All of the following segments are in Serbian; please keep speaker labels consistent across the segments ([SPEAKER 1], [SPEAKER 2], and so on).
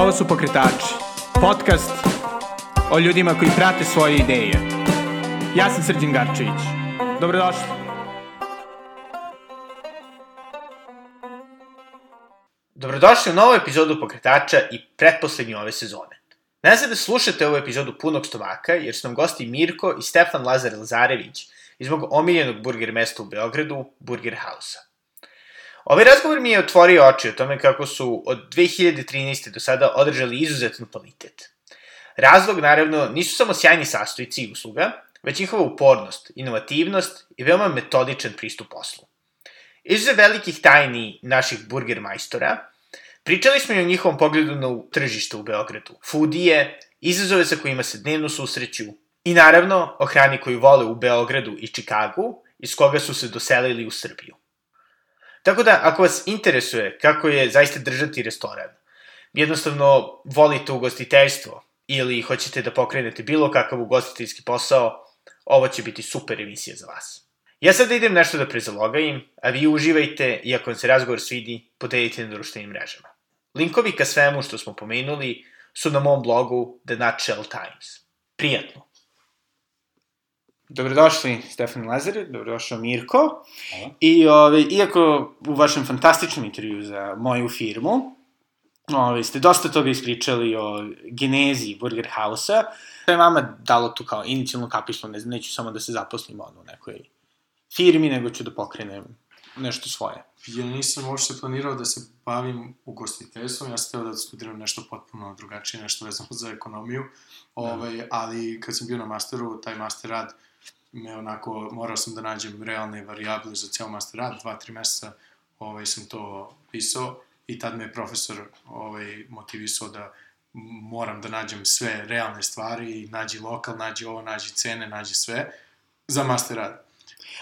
[SPEAKER 1] Ovo su Pokretači, podcast o ljudima koji prate svoje ideje. Ja sam Srđan Garčević. Dobrodošli.
[SPEAKER 2] Dobrodošli u novu epizodu Pokretača i pretposlednju ove sezone. Ne znam da slušate ovu epizodu punog stomaka, jer su nam gosti Mirko i Stefan Lazar Lazarević iz mog omiljenog burger mesta u Beogradu, Burger House-a. Ovaj razgovor mi je otvorio oči o tome kako su od 2013. do sada održali izuzetan kvalitet. Razlog, naravno, nisu samo sjajni sastojci i usluga, već njihova upornost, inovativnost i veoma metodičan pristup poslu. Izuze velikih tajni naših burger majstora, pričali smo i o njihovom pogledu na tržište u Beogradu, foodije, izazove sa kojima se dnevno susreću i naravno o hrani koju vole u Beogradu i Čikagu, iz koga su se doselili u Srbiju. Tako da, ako vas interesuje kako je zaista držati restoran, jednostavno volite ugostiteljstvo ili hoćete da pokrenete bilo kakav ugostiteljski posao, ovo će biti super emisija za vas. Ja sad idem nešto da prezalogajim, a vi uživajte i ako vam se razgovor svidi, podelite na društvenim mrežama. Linkovi ka svemu što smo pomenuli su na mom blogu The Nutshell Times. Prijatno! Dobrodošli Stefan Lazar, dobrodošao Mirko.
[SPEAKER 3] Hvala.
[SPEAKER 2] I ove, iako u vašem fantastičnom intervju za moju firmu, ove, ste dosta toga ispričali o genezi Burger House-a, to je vama dalo tu kao inicijalno kapislo, ne, neću samo da se zaposlim ono, u nekoj firmi, nego ću da pokrenem nešto svoje.
[SPEAKER 3] Ja nisam uopšte planirao da se bavim ugostiteljstvom, ja sam teo da studiram nešto potpuno drugačije, nešto vezano za ekonomiju, ovaj, ali kad sam bio na masteru, taj master rad me onako, morao sam da nađem realne varijable za ceo master rad, dva, tri meseca ovaj, sam to pisao i tad me je profesor ovaj, motivisao da moram da nađem sve realne stvari, nađi lokal, nađi ovo, nađi cene, nađi sve za master rad.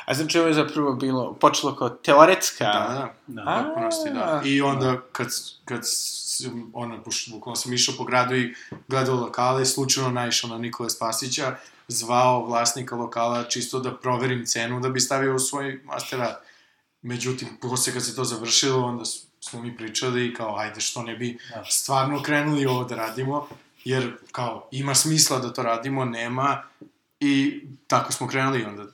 [SPEAKER 2] A znači ovo je zapravo bilo, počelo kao teoretska...
[SPEAKER 3] Da, da, da, potpunosti, da. I onda kad, kad sam, ono, bukvalno sam išao po gradu i gledao lokale, slučajno naišao na Nikole Spasića, zvao vlasnika lokala čisto da proverim cenu da bi stavio u svoj master rad. Međutim, posle kad se to završilo, onda smo mi pričali i kao, ajde, što ne bi
[SPEAKER 2] Da.
[SPEAKER 3] stvarno krenuli ovo da radimo, jer kao, ima smisla da to radimo, nema, i tako smo krenuli onda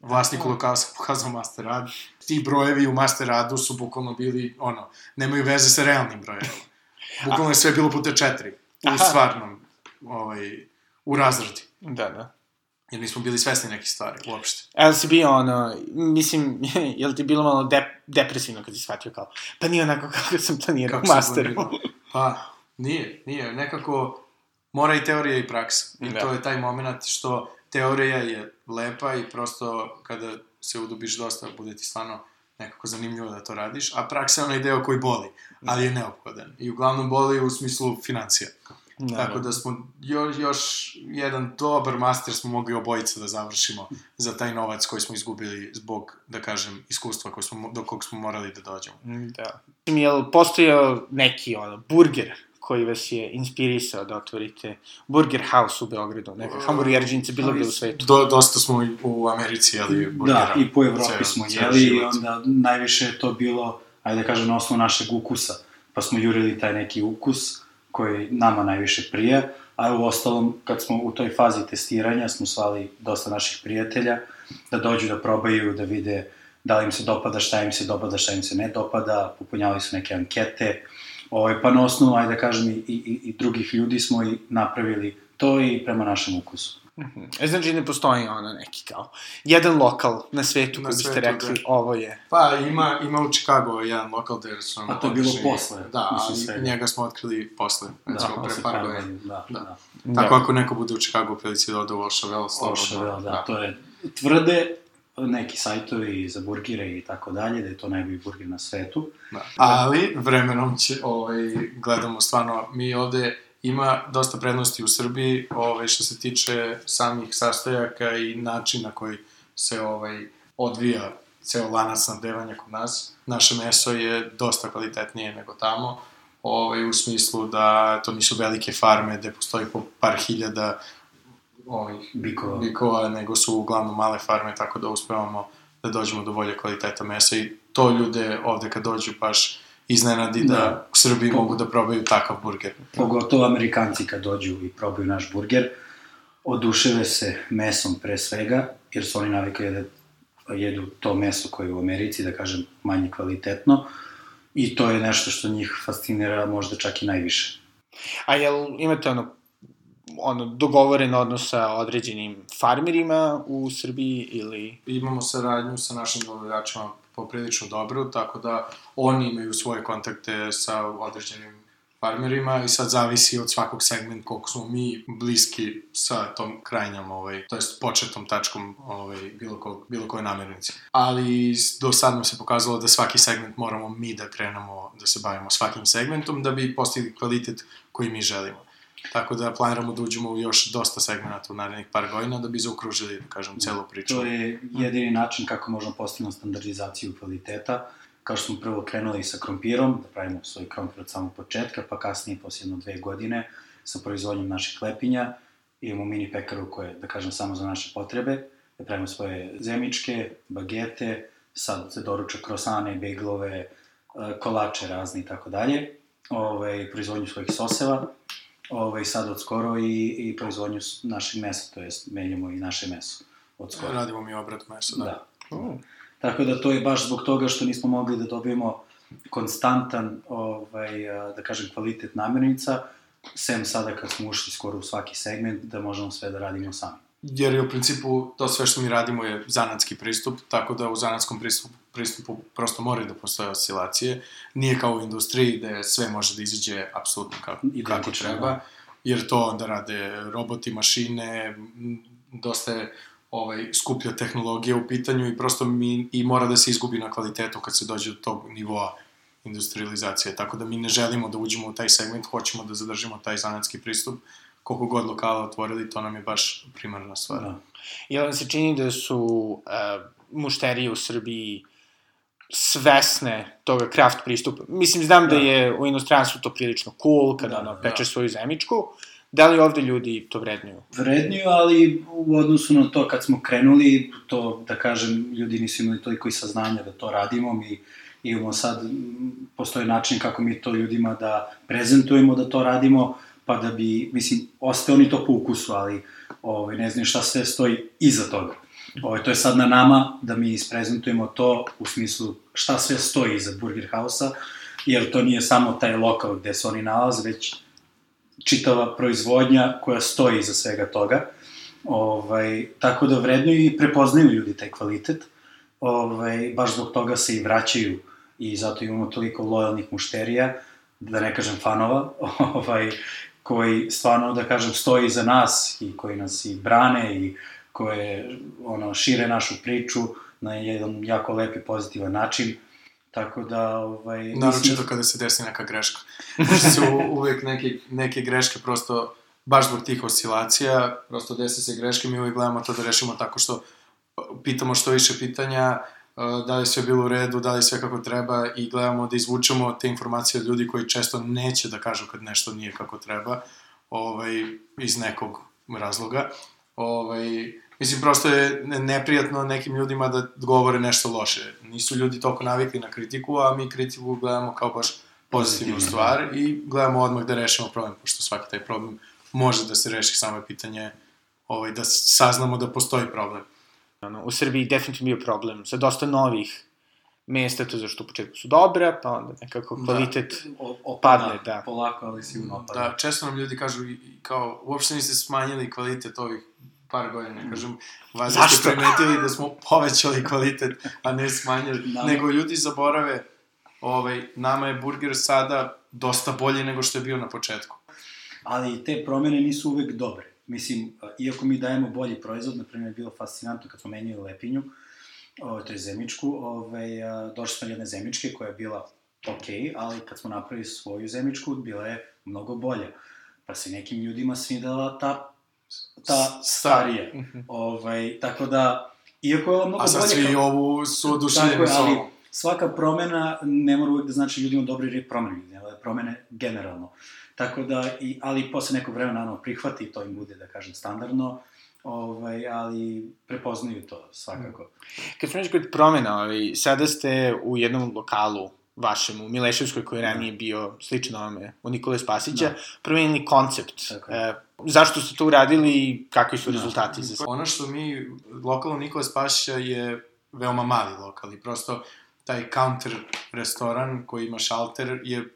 [SPEAKER 3] vlasniku lokala sam pokazao master rad. Ti brojevi u master radu su bukvalno bili, ono, nemaju veze sa realnim brojevima. Bukvalno je sve bilo puta četiri. U
[SPEAKER 2] Aha.
[SPEAKER 3] stvarnom, ovaj, u razradi.
[SPEAKER 2] Da, da.
[SPEAKER 3] Jer nismo bili svesni nekih stvari, uopšte.
[SPEAKER 2] Jel si bio ono, mislim, jel ti bilo malo dep depresivno kad si shvatio kao, pa nije onako kako sam planirao u
[SPEAKER 3] sam
[SPEAKER 2] masteru.
[SPEAKER 3] planirao. Pa, nije, nije. Nekako mora i teorija i praksa. I
[SPEAKER 2] Da.
[SPEAKER 3] to je taj moment što teorija je lepa i prosto kada se udubiš dosta, bude ti stvarno nekako zanimljivo da to radiš, a praksa je onaj deo koji boli, ali je neophodan. I uglavnom boli u smislu financija.
[SPEAKER 2] Da,
[SPEAKER 3] Tako da smo još, još jedan dobar master smo mogli obojica da završimo za taj novac koji smo izgubili zbog, da kažem, iskustva koje smo, do kog smo morali da dođemo.
[SPEAKER 2] Da. Mislim, Jel postojao neki ono, burger koji vas je inspirisao da otvorite Burger House u Beogradu, neka hamburgerđinica bilo gde u svetu?
[SPEAKER 3] Do, dosta smo i u Americi jeli burgera.
[SPEAKER 4] Da, i po Evropi
[SPEAKER 3] Ceo-
[SPEAKER 4] smo jeli i onda najviše je to bilo, ajde da kažem, na osnovu našeg ukusa. Pa smo jurili taj neki ukus koji nama najviše prije, a u ostalom, kad smo u toj fazi testiranja, smo svali dosta naših prijatelja da dođu da probaju, da vide da li im se dopada, šta im se dopada, šta im se ne dopada, popunjavali su neke ankete, ovaj, pa na osnovu, ajde da kažem, i, i, i drugih ljudi smo i napravili to i prema našem ukusu.
[SPEAKER 2] E, znači ne postoji ono neki kao, jedan lokal na svetu
[SPEAKER 3] Na
[SPEAKER 2] koji biste rekli,
[SPEAKER 3] da.
[SPEAKER 2] ovo je.
[SPEAKER 3] Pa, ima, ima u Chicago jedan lokal gde su...
[SPEAKER 4] A to je bilo posle,
[SPEAKER 3] Da, ali njega smo otkrili posle, recimo pre
[SPEAKER 4] posle
[SPEAKER 3] par godina.
[SPEAKER 4] Da,
[SPEAKER 3] Da.
[SPEAKER 4] da.
[SPEAKER 2] Da.
[SPEAKER 3] Tako ako neko bude u Chicago u prilici da ode u Ošavel, slobodno.
[SPEAKER 4] Ošavel, da, to je tvrde neki sajtovi za burgire i tako dalje, da je to najbolji burger na svetu.
[SPEAKER 3] Da. Ali, vremenom će, ovaj, gledamo stvarno, mi ovde ima dosta prednosti u Srbiji, ovaj, što se tiče samih sastojaka i načina koji se ovaj, odvija ceo lanac snabdevanja kod nas. Naše meso je dosta kvalitetnije nego tamo, ovaj, u smislu da to nisu velike farme gde postoji po par hiljada ovih
[SPEAKER 4] Bikova.
[SPEAKER 3] bikova, nego su uglavnom male farme, tako da uspevamo da dođemo do bolje kvaliteta mesa i to ljude ovde kad dođu baš iznenadi da,
[SPEAKER 4] Da.
[SPEAKER 3] u Srbiji
[SPEAKER 4] Po-
[SPEAKER 3] mogu da probaju takav burger.
[SPEAKER 4] Pogotovo Amerikanci kad dođu i probaju naš burger, oduševe se mesom pre svega, jer su oni navikli da jedu to meso koje je u Americi, da kažem, manje kvalitetno. I to je nešto što njih fascinira možda čak i najviše.
[SPEAKER 2] A jel imate ono, ono dogovoren odnos sa određenim farmerima u Srbiji ili...
[SPEAKER 3] Imamo saradnju sa našim dobavljačima poprilično dobru, tako da oni imaju svoje kontakte sa određenim farmerima i sad zavisi od svakog segmenta koliko smo mi bliski sa tom krajnjom, ovaj, to jest početnom tačkom ovaj, bilo, ko, bilo koje namirnice. Ali do sad nam se pokazalo da svaki segment moramo mi da krenemo da se bavimo svakim segmentom da bi postigli kvalitet koji mi želimo. Tako da planiramo da uđemo u još dosta segmenta u narednih par godina da bi zaokružili, da kažem, celu priču.
[SPEAKER 4] To je jedini način kako možemo postići standardizaciju kvaliteta. Kao što smo prvo krenuli sa krompirom, da pravimo svoj krompir od samog početka, pa kasnije, posle jedno dve godine, sa proizvodnjom naših lepinja, imamo mini pekaru koje, da kažem, samo za naše potrebe, da pravimo svoje zemičke, bagete, sad se doruča krosane, beglove, e, kolače razni i tako dalje, ovaj, proizvodnju svojih soseva, ovaj, sad od skoro i, i proizvodnju našeg mesa, to jest menjamo i naše meso od skoro.
[SPEAKER 3] Radimo mi obrat mesa, da.
[SPEAKER 4] Da.
[SPEAKER 2] Uh,
[SPEAKER 4] Tako da to je baš zbog toga što nismo mogli da dobijemo konstantan, ovaj, da kažem, kvalitet namirnica, sem sada kad smo ušli skoro u svaki segment, da možemo sve da radimo sami.
[SPEAKER 3] Jer je u principu to sve što mi radimo je zanatski pristup, tako da u zanatskom pristupu, pristupu prosto moraju da postoje oscilacije. Nije kao u industriji gde sve može da izađe apsolutno kako, kako
[SPEAKER 4] Identično,
[SPEAKER 3] treba,
[SPEAKER 4] da.
[SPEAKER 3] jer to onda rade roboti, mašine, dosta je ovaj, skuplja tehnologija u pitanju i prosto mi i mora da se izgubi na kvalitetu kad se dođe do tog nivoa industrializacije. Tako da mi ne želimo da uđemo u taj segment, hoćemo da zadržimo taj zanatski pristup. Koliko god lokala otvorili, to nam je baš primarna stvar.
[SPEAKER 4] Da.
[SPEAKER 2] jel vam se čini da su uh, mušterije u Srbiji svesne toga craft pristupa? Mislim, znam da,
[SPEAKER 4] Da.
[SPEAKER 2] je u inostranstvu to prilično cool, kada
[SPEAKER 4] Da,
[SPEAKER 2] ono,
[SPEAKER 4] da.
[SPEAKER 2] pečeš svoju zemičku. Da li ovde ljudi to vrednuju?
[SPEAKER 4] Vredniju, ali u odnosu na to kad smo krenuli, to, da kažem, ljudi nisu imali toliko i saznanja da to radimo, mi imamo sad, m, postoji način kako mi to ljudima da prezentujemo da to radimo, pa da bi, mislim, ostaje oni to po ukusu, ali ovaj, ne znam šta sve stoji iza toga. Ovaj, to je sad na nama da mi isprezentujemo to u smislu šta sve stoji iza Burger House-a, jer to nije samo taj lokal gde se oni nalaze, već čitava proizvodnja koja stoji iza svega toga. Ovaj, tako da vrednuju i prepoznaju ljudi taj kvalitet. Ovaj, baš zbog toga se i vraćaju i zato imamo toliko lojalnih mušterija, da ne kažem fanova, ovaj, koji stvarno, da kažem, stoji iza nas i koji nas i brane i koje ono, šire našu priču na jedan jako lep i pozitivan način. Tako da, ovaj,
[SPEAKER 3] Naročito kada se desi neka greška. Jer su uvek neke, neke greške prosto, baš zbog tih oscilacija, prosto desi se greške, mi uvek gledamo to da rešimo tako što pitamo što više pitanja, da li sve bilo u redu, da li sve kako treba i gledamo da izvučemo te informacije od ljudi koji često neće da kažu kad nešto nije kako treba, ovaj, iz nekog razloga. Ovaj, mislim, prosto je ne- neprijatno nekim ljudima da govore nešto loše. Nisu ljudi toliko navikli na kritiku, a mi kritiku gledamo kao baš pozitivnu
[SPEAKER 4] Pozitivno,
[SPEAKER 3] stvar i gledamo odmah da rešimo problem, pošto svaki taj problem može da se reši, samo je pitanje ovaj, da saznamo da postoji problem.
[SPEAKER 2] Ono, u Srbiji definitivno bio problem sa dosta novih mesta, to zašto u početku su dobra, pa onda nekako
[SPEAKER 3] Da.
[SPEAKER 2] kvalitet...
[SPEAKER 4] O- opada,
[SPEAKER 2] Padne, da.
[SPEAKER 4] Polako, ali sigurno opada.
[SPEAKER 3] Da, često nam ljudi kažu kao, uopšte niste smanjili kvalitet ovih par godina, kažem, valjda ste primetili da smo povećali kvalitet, a ne smanjili,
[SPEAKER 4] Nama-
[SPEAKER 3] nego ljudi zaborave, ovaj, nama je burger sada dosta bolji nego što je bio na početku.
[SPEAKER 4] Ali te promene nisu uvek dobre. Mislim, iako mi dajemo bolji proizvod, na primjer, je bilo fascinantno kad smo menjali lepinju, o, to je zemičku, ovaj, a, došli smo jedne zemičke koja je bila ok, ali kad smo napravili svoju zemičku, bila je mnogo bolja. Pa se nekim ljudima svidela ta, ta starija.
[SPEAKER 2] Mhm.
[SPEAKER 4] Ovaj, tako da, iako je mnogo
[SPEAKER 3] A sad
[SPEAKER 4] bolje...
[SPEAKER 3] svi
[SPEAKER 4] kao-
[SPEAKER 3] ovu su oduševljeni
[SPEAKER 4] ali
[SPEAKER 3] ovom.
[SPEAKER 4] Svaka promena ne mora uvek da znači ljudima dobro jer je promena, nego da je promene generalno. Tako da, i, ali posle nekog vremena naravno prihvati i to im bude, da kažem, standardno, ovaj, ali prepoznaju to svakako.
[SPEAKER 2] Kad smo kod promena, ovaj, sada ste u jednom lokalu vašem u Mileševskoj koji je ranije bio slično ovome u Nikole Spasića,
[SPEAKER 4] Da.
[SPEAKER 2] promenili koncept.
[SPEAKER 4] Tako.
[SPEAKER 2] E, zašto ste to uradili i kakvi su
[SPEAKER 4] Da.
[SPEAKER 2] rezultati za sve?
[SPEAKER 3] Ono što mi, lokal Nikola Spasića je veoma mali lokal i prosto taj counter restoran koji ima šalter je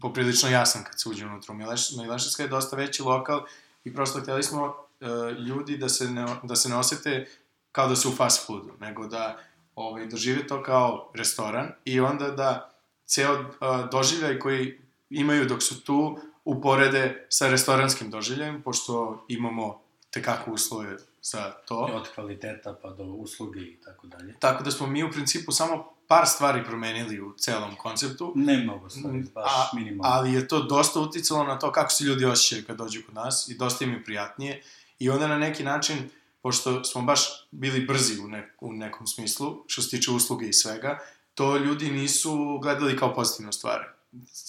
[SPEAKER 3] poprilično jasan kad se uđe unutra Mileševska je dosta veći lokal i prosto hteli smo e, ljudi da se, ne, da se ne osete kao da su u fast foodu, nego da ovaj, dožive to kao restoran i onda da ceo uh, doživljaj koji imaju dok su tu uporede sa restoranskim doživljajem, pošto imamo tekako uslove za to.
[SPEAKER 4] Od kvaliteta pa do usluge i tako dalje.
[SPEAKER 3] Tako da smo mi u principu samo par stvari promenili u celom konceptu,
[SPEAKER 4] Ne mnogo stvari, baš
[SPEAKER 3] A-
[SPEAKER 4] minimalno.
[SPEAKER 3] ali je to dosta uticalo na to kako se ljudi osjećaju kad dođu kod nas i dosta im je prijatnije. I onda na neki način, pošto smo baš bili brzi u, ne, u nekom smislu, što se tiče usluge i svega, to ljudi nisu gledali kao pozitivnu stvar.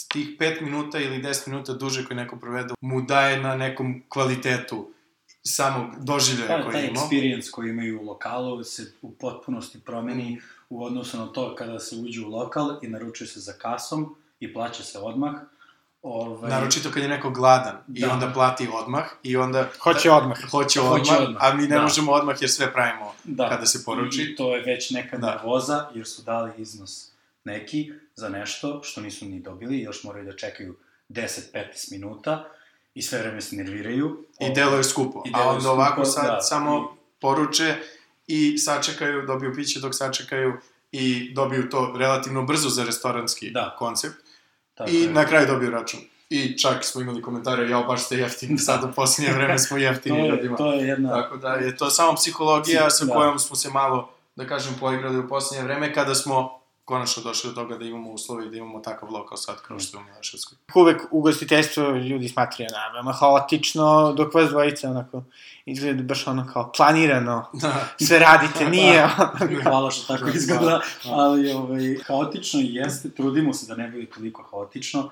[SPEAKER 3] Tih 5 minuta ili 10 minuta duže koje neko provede mu daje na nekom kvalitetu samog doživljaja koji
[SPEAKER 4] taj
[SPEAKER 3] imamo.
[SPEAKER 4] experience koji imaju u lokalu se u potpunosti promeni u odnosu na to kada se uđe u lokal i naručuje se za kasom i plaća se odmah. Ovaj,
[SPEAKER 3] Naročito kad je neko gladan i
[SPEAKER 4] Da.
[SPEAKER 3] onda plati odmah i onda...
[SPEAKER 2] Hoće odmah.
[SPEAKER 3] Hoće
[SPEAKER 4] Hoće
[SPEAKER 3] odmah,
[SPEAKER 4] odmah,
[SPEAKER 3] a mi ne
[SPEAKER 4] da.
[SPEAKER 3] možemo odmah jer sve pravimo
[SPEAKER 4] da,
[SPEAKER 3] kada se poruči.
[SPEAKER 4] I to je već neka
[SPEAKER 3] Da.
[SPEAKER 4] nervoza, jer su dali iznos neki za nešto što nisu ni dobili, još moraju da čekaju 10-15 minuta i sve vreme se nerviraju.
[SPEAKER 3] I deluje skupo.
[SPEAKER 4] I
[SPEAKER 3] a
[SPEAKER 4] deluje
[SPEAKER 3] onda
[SPEAKER 4] skupo,
[SPEAKER 3] ovako sad
[SPEAKER 4] da.
[SPEAKER 3] samo poruče i sačekaju, dobiju piće dok sačekaju i dobiju to relativno brzo za restoranski
[SPEAKER 4] Da.
[SPEAKER 3] koncept.
[SPEAKER 4] Tako
[SPEAKER 3] I
[SPEAKER 4] je.
[SPEAKER 3] na kraju dobiju račun. I čak smo imali komentare, jao, baš ste jeftini, sad u posljednje vreme smo
[SPEAKER 4] to,
[SPEAKER 3] jeftini
[SPEAKER 4] je,
[SPEAKER 3] ljudima.
[SPEAKER 4] to je jedna...
[SPEAKER 3] Tako da je to samo psihologija sa
[SPEAKER 4] Da.
[SPEAKER 3] kojom smo se malo, da kažem, poigrali u posljednje vreme, kada smo konačno došli do toga da imamo uslove i da imamo takav lokal sad kao što je u Milaševskoj.
[SPEAKER 2] Uvek ugostiteljstvo ljudi smatraju na veoma haotično, dok vas dvojica onako izgleda baš ono kao planirano,
[SPEAKER 3] Da.
[SPEAKER 2] sve radite, nije...
[SPEAKER 4] Hvala što tako
[SPEAKER 3] Da,
[SPEAKER 4] izgleda,
[SPEAKER 3] da.
[SPEAKER 4] ali ovaj, haotično jeste, trudimo se da ne bude toliko haotično,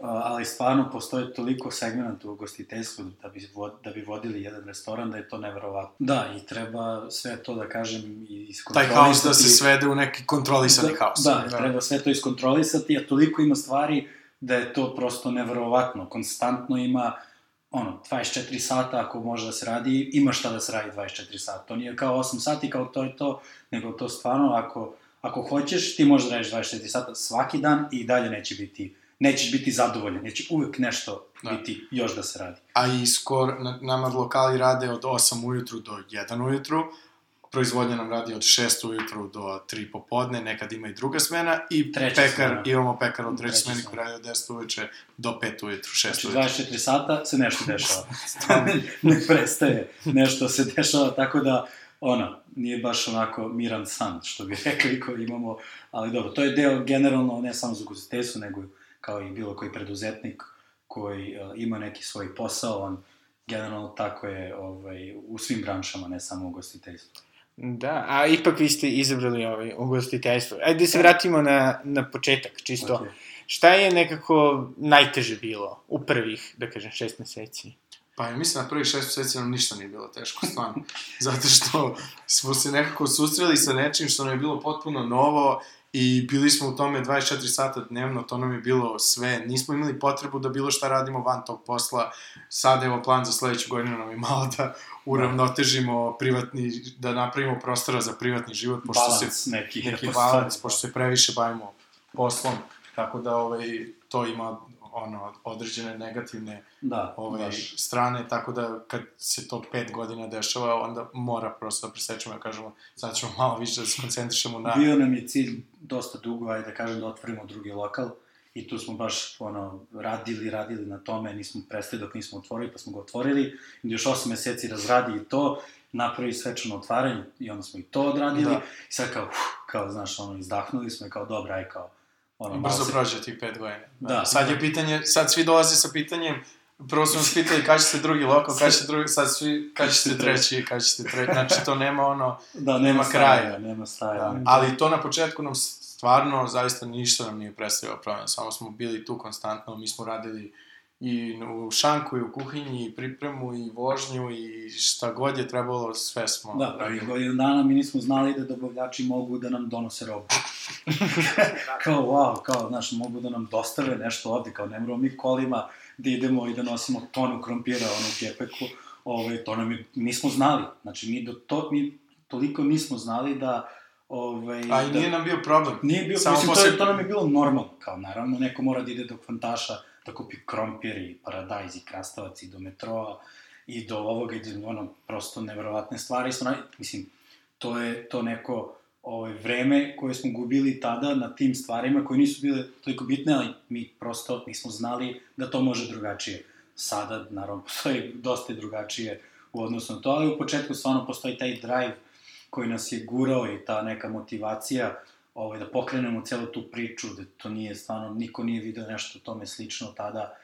[SPEAKER 4] ali stvarno postoje toliko segmenta u ugostiteljstvu da bi, da bi vodili jedan restoran da je to neverovatno. Da, i treba sve to da kažem i
[SPEAKER 3] Taj
[SPEAKER 4] iskontrolisati.
[SPEAKER 3] haos da se svede u neki kontrolisani
[SPEAKER 4] da,
[SPEAKER 3] haos.
[SPEAKER 4] Da, treba sve to iskontrolisati, a toliko ima stvari da je to prosto neverovatno. Konstantno ima ono, 24 sata ako može da se radi, ima šta da se radi 24 sata. To nije kao 8 sati, kao to je to, nego to stvarno, ako, ako hoćeš, ti možeš da radiš 24 sata svaki dan i dalje neće biti, nećeš biti zadovoljan, neće uvek nešto
[SPEAKER 3] Da.
[SPEAKER 4] biti još da se radi.
[SPEAKER 3] A i skor, na, nama lokali rade od 8 ujutru do 1 ujutru, proizvodnja nam radi od 6 ujutru do 3 popodne, nekad ima i druga smena, i
[SPEAKER 4] Treća
[SPEAKER 3] pekar,
[SPEAKER 4] smena.
[SPEAKER 3] imamo pekar od treće
[SPEAKER 4] smena.
[SPEAKER 3] koji radi od 10 uveče do 5 ujutru, 6
[SPEAKER 4] Znači,
[SPEAKER 3] ujutru.
[SPEAKER 4] 24 sata se nešto dešava. ne, prestaje, nešto se dešava, tako da, ono, nije baš onako miran san, što bi rekli koji imamo, ali dobro, to je deo generalno, ne samo za ugostiteljstvo, nego kao i bilo koji preduzetnik koji uh, ima neki svoj posao, on generalno tako je ovaj, u svim branšama, ne samo u ugostiteljstvu.
[SPEAKER 2] Da, a ipak vi ste izabrali ovaj ugostiteljstvo. Ajde da se vratimo na, na početak, čisto.
[SPEAKER 4] Ok.
[SPEAKER 2] Šta je nekako najteže bilo u prvih, da kažem, šest meseci?
[SPEAKER 3] Pa ja mislim na prvih šest meseci nam ništa nije bilo teško, stvarno. Zato što smo se nekako susreli sa nečim što nam je bilo potpuno novo i bili smo u tome 24 sata dnevno, to nam je bilo sve. Nismo imali potrebu da bilo šta radimo van tog posla. Sad evo plan za sledeću godinu nam je malo da uravnotežimo privatni, da napravimo prostora za privatni život, pošto se
[SPEAKER 4] Balans neki.
[SPEAKER 3] neki
[SPEAKER 4] da
[SPEAKER 3] balans, pošto se previše bavimo poslom, tako da ovaj, to ima ono, određene negativne
[SPEAKER 4] Da,
[SPEAKER 3] ovaj,
[SPEAKER 4] baš.
[SPEAKER 3] strane, tako da kad se to pet godina dešava, onda mora prosto da presečemo, da kažemo, sad ćemo malo više da se koncentrišemo na...
[SPEAKER 4] Bio nam je cilj dosta dugo, ajde da kažem, da otvorimo drugi lokal i tu smo baš ono, radili, radili na tome, nismo prestali dok nismo otvorili, pa smo ga otvorili, i još 8 meseci razradi i to, napravi svečano otvaranje i onda smo i to odradili,
[SPEAKER 3] Da.
[SPEAKER 4] i sad kao, uf, kao, znaš, ono, izdahnuli smo i kao, dobra, aj kao, ono,
[SPEAKER 3] Brzo
[SPEAKER 4] se-
[SPEAKER 3] prođe tih pet godina.
[SPEAKER 4] Da.
[SPEAKER 3] Sad je pitanje, sad svi dolaze sa pitanjem, prvo su nas pitali kada ćete drugi lokal, kada ćete drugi, sad svi, kada ćete treći, kada ćete treći, znači to nema ono,
[SPEAKER 4] Da, nema,
[SPEAKER 3] nema kraja.
[SPEAKER 4] kraja, nema staja.
[SPEAKER 3] Da, ali to na početku nam stvarno zaista ništa nam nije predstavljao problem, samo smo bili tu konstantno, mi smo radili i u šanku, i u kuhinji, i pripremu, i vožnju, i šta god je trebalo, sve smo...
[SPEAKER 4] Da, prvih godinu dana mi nismo znali da dobavljači mogu da nam donose robu. kao, wow, kao, znaš, mogu da nam dostave nešto ovde, kao ne moramo mi kolima da idemo i da nosimo tonu krompira, ono, u gepeku, ovaj, to nam je, nismo znali. Znači, mi do to, mi toliko nismo znali da, ovaj,
[SPEAKER 3] A i
[SPEAKER 4] da,
[SPEAKER 3] nije nam bio problem.
[SPEAKER 4] Nije bio,
[SPEAKER 3] Samo
[SPEAKER 4] mislim,
[SPEAKER 3] posle-
[SPEAKER 4] to, je, to nam je bilo normalno, kao naravno, neko mora da ide do kvantaša, da kupi krompir i paradajz i krastavac i do metroa i do ovoga i do ono, prosto neverovatne stvari. Naj- mislim, to je to neko ovaj, vreme koje smo gubili tada na tim stvarima koje nisu bile toliko bitne, ali mi prosto nismo znali da to može drugačije. Sada, naravno, postoji dosta drugačije u odnosu na to, ali u početku stvarno postoji taj drive koji nas je gurao i ta neka motivacija ovaj, da pokrenemo celu tu priču, da to nije stvarno, niko nije video nešto tome slično tada.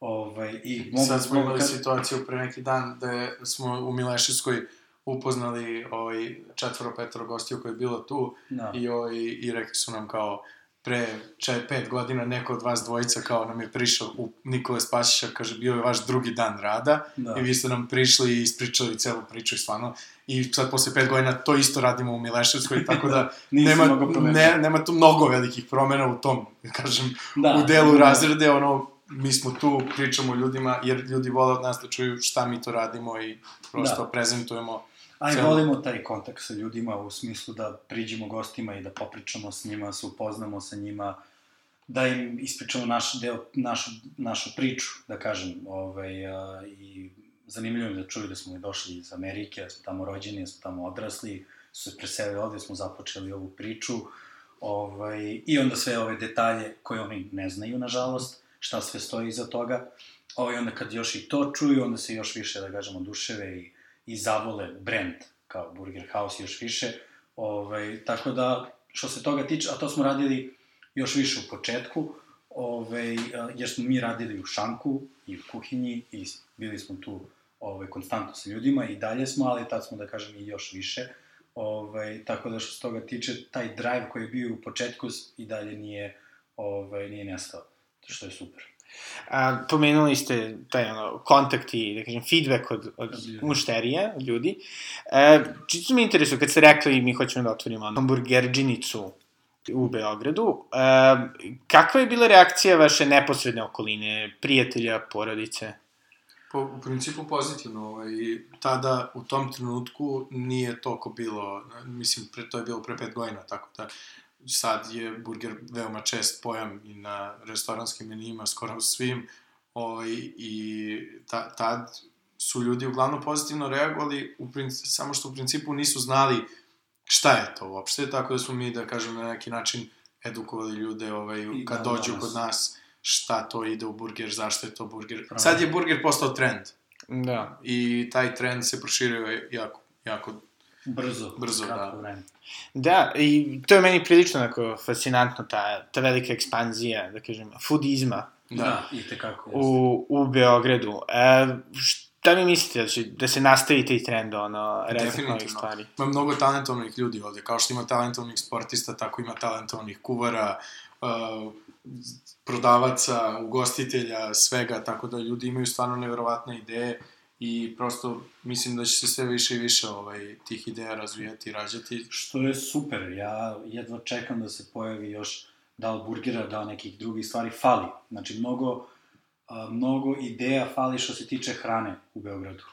[SPEAKER 4] Ovaj, i mogu,
[SPEAKER 3] Sad smo imali
[SPEAKER 4] kad-
[SPEAKER 3] situaciju pre neki dan da smo u Mileševskoj upoznali ovaj, četvoro, petoro gostiju koji je bilo tu
[SPEAKER 4] Da.
[SPEAKER 3] i, ovaj, i rekli su nam kao pre čaj, pet godina neko od vas dvojica kao nam je prišao u Nikole Spasića, kaže bio je vaš drugi dan rada
[SPEAKER 4] Da.
[SPEAKER 3] i vi ste nam prišli i ispričali celu priču i stvarno i sad posle pet godina to isto radimo u Mileševskoj, tako da nema, ne, nema tu mnogo velikih promena u tom, da kažem,
[SPEAKER 4] Da,
[SPEAKER 3] u delu
[SPEAKER 4] da.
[SPEAKER 3] razrede, ono, mi smo tu, pričamo ljudima, jer ljudi vole od nas da čuju šta mi to radimo i prosto
[SPEAKER 4] Da.
[SPEAKER 3] prezentujemo.
[SPEAKER 4] A i
[SPEAKER 3] celu-
[SPEAKER 4] volimo taj kontakt sa ljudima u smislu da priđemo gostima i da popričamo s njima, se upoznamo sa njima, da im ispričamo naš deo, našu, našu priču, da kažem, ovaj, a, i zanimljivo je da čuju da smo došli iz Amerike, da smo tamo rođeni, da smo tamo odrasli, su se preselili ovde, smo započeli ovu priču, ovaj, i onda sve ove detalje koje oni ne znaju, nažalost, šta sve stoji iza toga, ovaj, onda kad još i to čuju, onda se još više, da kažemo, duševe i i zavole brand kao Burger House još više. Ovaj, tako da, što se toga tiče, a to smo radili još više u početku, ovaj, jer smo mi radili u šanku i u kuhinji i bili smo tu ovaj, konstantno sa ljudima i dalje smo, ali tad smo, da kažem, i još više. Ovaj, tako da što se toga tiče, taj drive koji je bio u početku i dalje nije, ovaj, nije nestao, što je super.
[SPEAKER 2] A, pomenuli ste taj ono, kontakt i, da kažem, feedback od, od mušterije, od ljudi. E, čisto me interesuje, kad ste rekli mi hoćemo da otvorimo hamburgerđinicu u Beogradu, e, kakva je bila reakcija vaše neposredne okoline, prijatelja, porodice?
[SPEAKER 3] Po, u principu pozitivno, ovaj, tada u tom trenutku nije toliko bilo, mislim, pre, to je bilo pre pet godina, tako da sad je burger veoma čest pojam i na restoranskim menijima, skoro svim, ovaj, i ta, tad su ljudi uglavnom pozitivno reagovali, u principu, samo što u principu nisu znali šta je to uopšte, tako da smo mi, da kažem, na neki način edukovali ljude ovaj,
[SPEAKER 4] I
[SPEAKER 3] kad
[SPEAKER 4] dan
[SPEAKER 3] dođu
[SPEAKER 4] danas.
[SPEAKER 3] kod nas šta to ide u burger, zašto je to burger. Sad je burger postao trend
[SPEAKER 2] Da.
[SPEAKER 3] i taj trend se proširio jako, jako
[SPEAKER 4] Brzo.
[SPEAKER 3] Brzo, da.
[SPEAKER 4] vreme.
[SPEAKER 2] Da, i to je meni prilično onako fascinantno, ta, ta velika ekspanzija, da kažem, foodizma
[SPEAKER 3] Da.
[SPEAKER 4] Da, i tekako.
[SPEAKER 2] u, u Beogradu. E, šta vi mislite, da, će, da se nastavi taj trend, ono, rezak novih stvari?
[SPEAKER 3] Ima mnogo talentovnih ljudi ovde, kao što ima talentovnih sportista, tako ima talentovnih kuvara, uh, prodavaca, ugostitelja, svega, tako da ljudi imaju stvarno neverovatne ideje i prosto mislim da će se sve više i više ovaj, tih ideja razvijati i rađati.
[SPEAKER 4] Što je super, ja jedva čekam da se pojavi još da li burgera, da li nekih drugih stvari, fali. Znači, mnogo, mnogo ideja fali što se tiče hrane u Beogradu.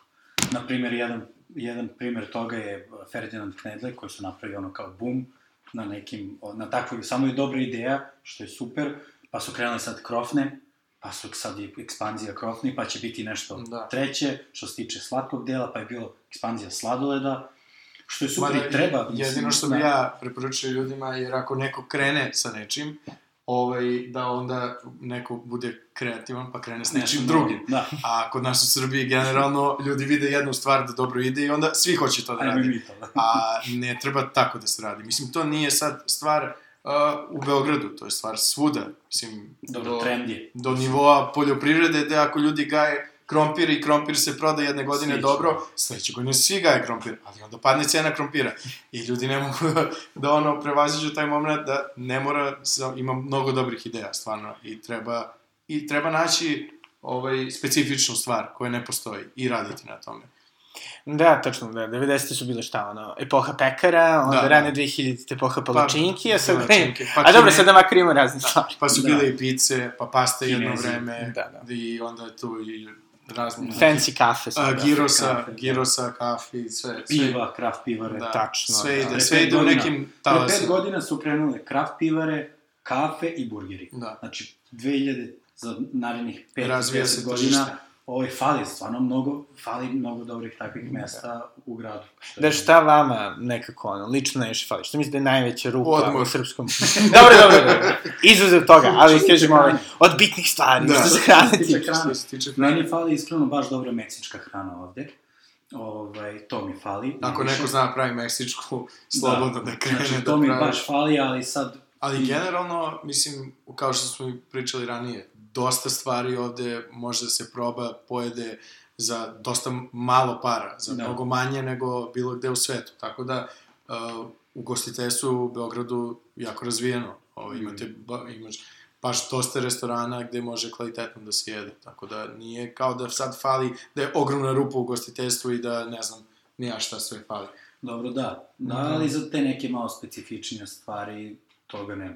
[SPEAKER 4] Naprimer, jedan, jedan primer toga je Ferdinand Knedle, koji su napravili ono kao boom na nekim, na takvoj, samo je dobra ideja, što je super, pa su krenuli sad krofne, pa su sad i ekspanzija krofni, pa će biti nešto
[SPEAKER 3] Da.
[SPEAKER 4] treće, što se tiče slatkog dela, pa je bilo ekspanzija sladoleda, što je super i treba. mislim,
[SPEAKER 3] Jedino što
[SPEAKER 4] da.
[SPEAKER 3] bi ja preporučio ljudima, jer ako neko krene sa nečim, ovaj, da onda neko bude kreativan pa krene s nečim drugim.
[SPEAKER 4] Da,
[SPEAKER 3] A kod nas u Srbiji generalno ljudi vide jednu stvar da dobro ide i onda svi hoće to da.
[SPEAKER 4] Da.
[SPEAKER 3] A ne treba tako da se radi. Mislim, to nije sad stvar u Beogradu, to je stvar svuda. Mislim,
[SPEAKER 4] Dobro,
[SPEAKER 3] do,
[SPEAKER 4] trend je.
[SPEAKER 3] do nivoa poljoprivrede, gde ako ljudi gaje krompir i krompir se proda jedne godine
[SPEAKER 4] će.
[SPEAKER 3] dobro, sledeće godine svi gaje krompir, ali onda padne cena krompira. I ljudi ne mogu da, da ono prevaziđu taj moment da ne mora, ima mnogo dobrih ideja, stvarno, i treba, i treba naći ovaj, specifičnu stvar koja ne postoji i raditi na tome.
[SPEAKER 2] Da, tačno, da, 90. su bile šta, ono, epoha pekara, onda
[SPEAKER 3] Da,
[SPEAKER 2] da,
[SPEAKER 3] da.
[SPEAKER 2] rane 2000. epoha palačinki, a sad
[SPEAKER 3] palačinke, pa
[SPEAKER 2] a dobro, sad da makar imamo razne stvari.
[SPEAKER 3] Pa su
[SPEAKER 4] Da.
[SPEAKER 3] bile i pice, pa pasta jedno
[SPEAKER 4] Kinezi.
[SPEAKER 3] vreme,
[SPEAKER 2] Da, da.
[SPEAKER 3] i onda je tu i razni...
[SPEAKER 2] Fancy kafe
[SPEAKER 3] A,
[SPEAKER 2] sad.
[SPEAKER 3] girosa,
[SPEAKER 4] kafe, da.
[SPEAKER 3] girosa, kafi, sve. sve
[SPEAKER 4] Piva, kraft pivare.
[SPEAKER 3] da,
[SPEAKER 2] tačno,
[SPEAKER 3] Sve
[SPEAKER 2] da.
[SPEAKER 3] ide,
[SPEAKER 4] Pre
[SPEAKER 3] sve ide u nekim
[SPEAKER 4] Pre
[SPEAKER 3] talasima.
[SPEAKER 4] pet godina su krenule kraft pivare, kafe i burgeri.
[SPEAKER 3] Da.
[SPEAKER 4] Znači, 2000 za narednih 5
[SPEAKER 3] Razvija se
[SPEAKER 4] godina,
[SPEAKER 3] tržište.
[SPEAKER 4] Ovaj fali stvarno mnogo, fali mnogo dobrih takvih mesta u gradu. Što
[SPEAKER 2] Da šta vama nekako, ono, lično najviše fali? Što mislite da je najveća rupa
[SPEAKER 3] Odmor.
[SPEAKER 2] u srpskom? dobro, dobro, dobro. Izuzev toga, ali kažemo ovaj, od bitnih stvari,
[SPEAKER 3] Da.
[SPEAKER 2] da. što se
[SPEAKER 4] se tiče
[SPEAKER 2] tiče.
[SPEAKER 4] Meni fali iskreno baš dobra meksička hrana ovde. Ovaj, to mi fali.
[SPEAKER 3] Ako
[SPEAKER 4] najviše.
[SPEAKER 3] neko zna da pravi meksičku, slobodno da, krene
[SPEAKER 4] znači,
[SPEAKER 3] da
[SPEAKER 4] to mi
[SPEAKER 3] pravi.
[SPEAKER 4] baš fali, ali sad...
[SPEAKER 3] Ali generalno, mislim, kao što smo pričali ranije, dosta stvari ovde može da se proba, pojede za dosta malo para, za
[SPEAKER 4] Da.
[SPEAKER 3] mnogo manje nego bilo gde u svetu. Tako da, uh, u gostiteljstvu u Beogradu jako razvijeno. Ovo, imate, ba, imaš baš dosta restorana gde može kvalitetno da se jede. Tako da nije kao da sad fali, da je ogromna rupa u gostiteljstvu i da ne znam, nija šta sve fali.
[SPEAKER 4] Dobro, da. Da,
[SPEAKER 3] Da.
[SPEAKER 4] ali za te neke malo specifičnije stvari toga nema.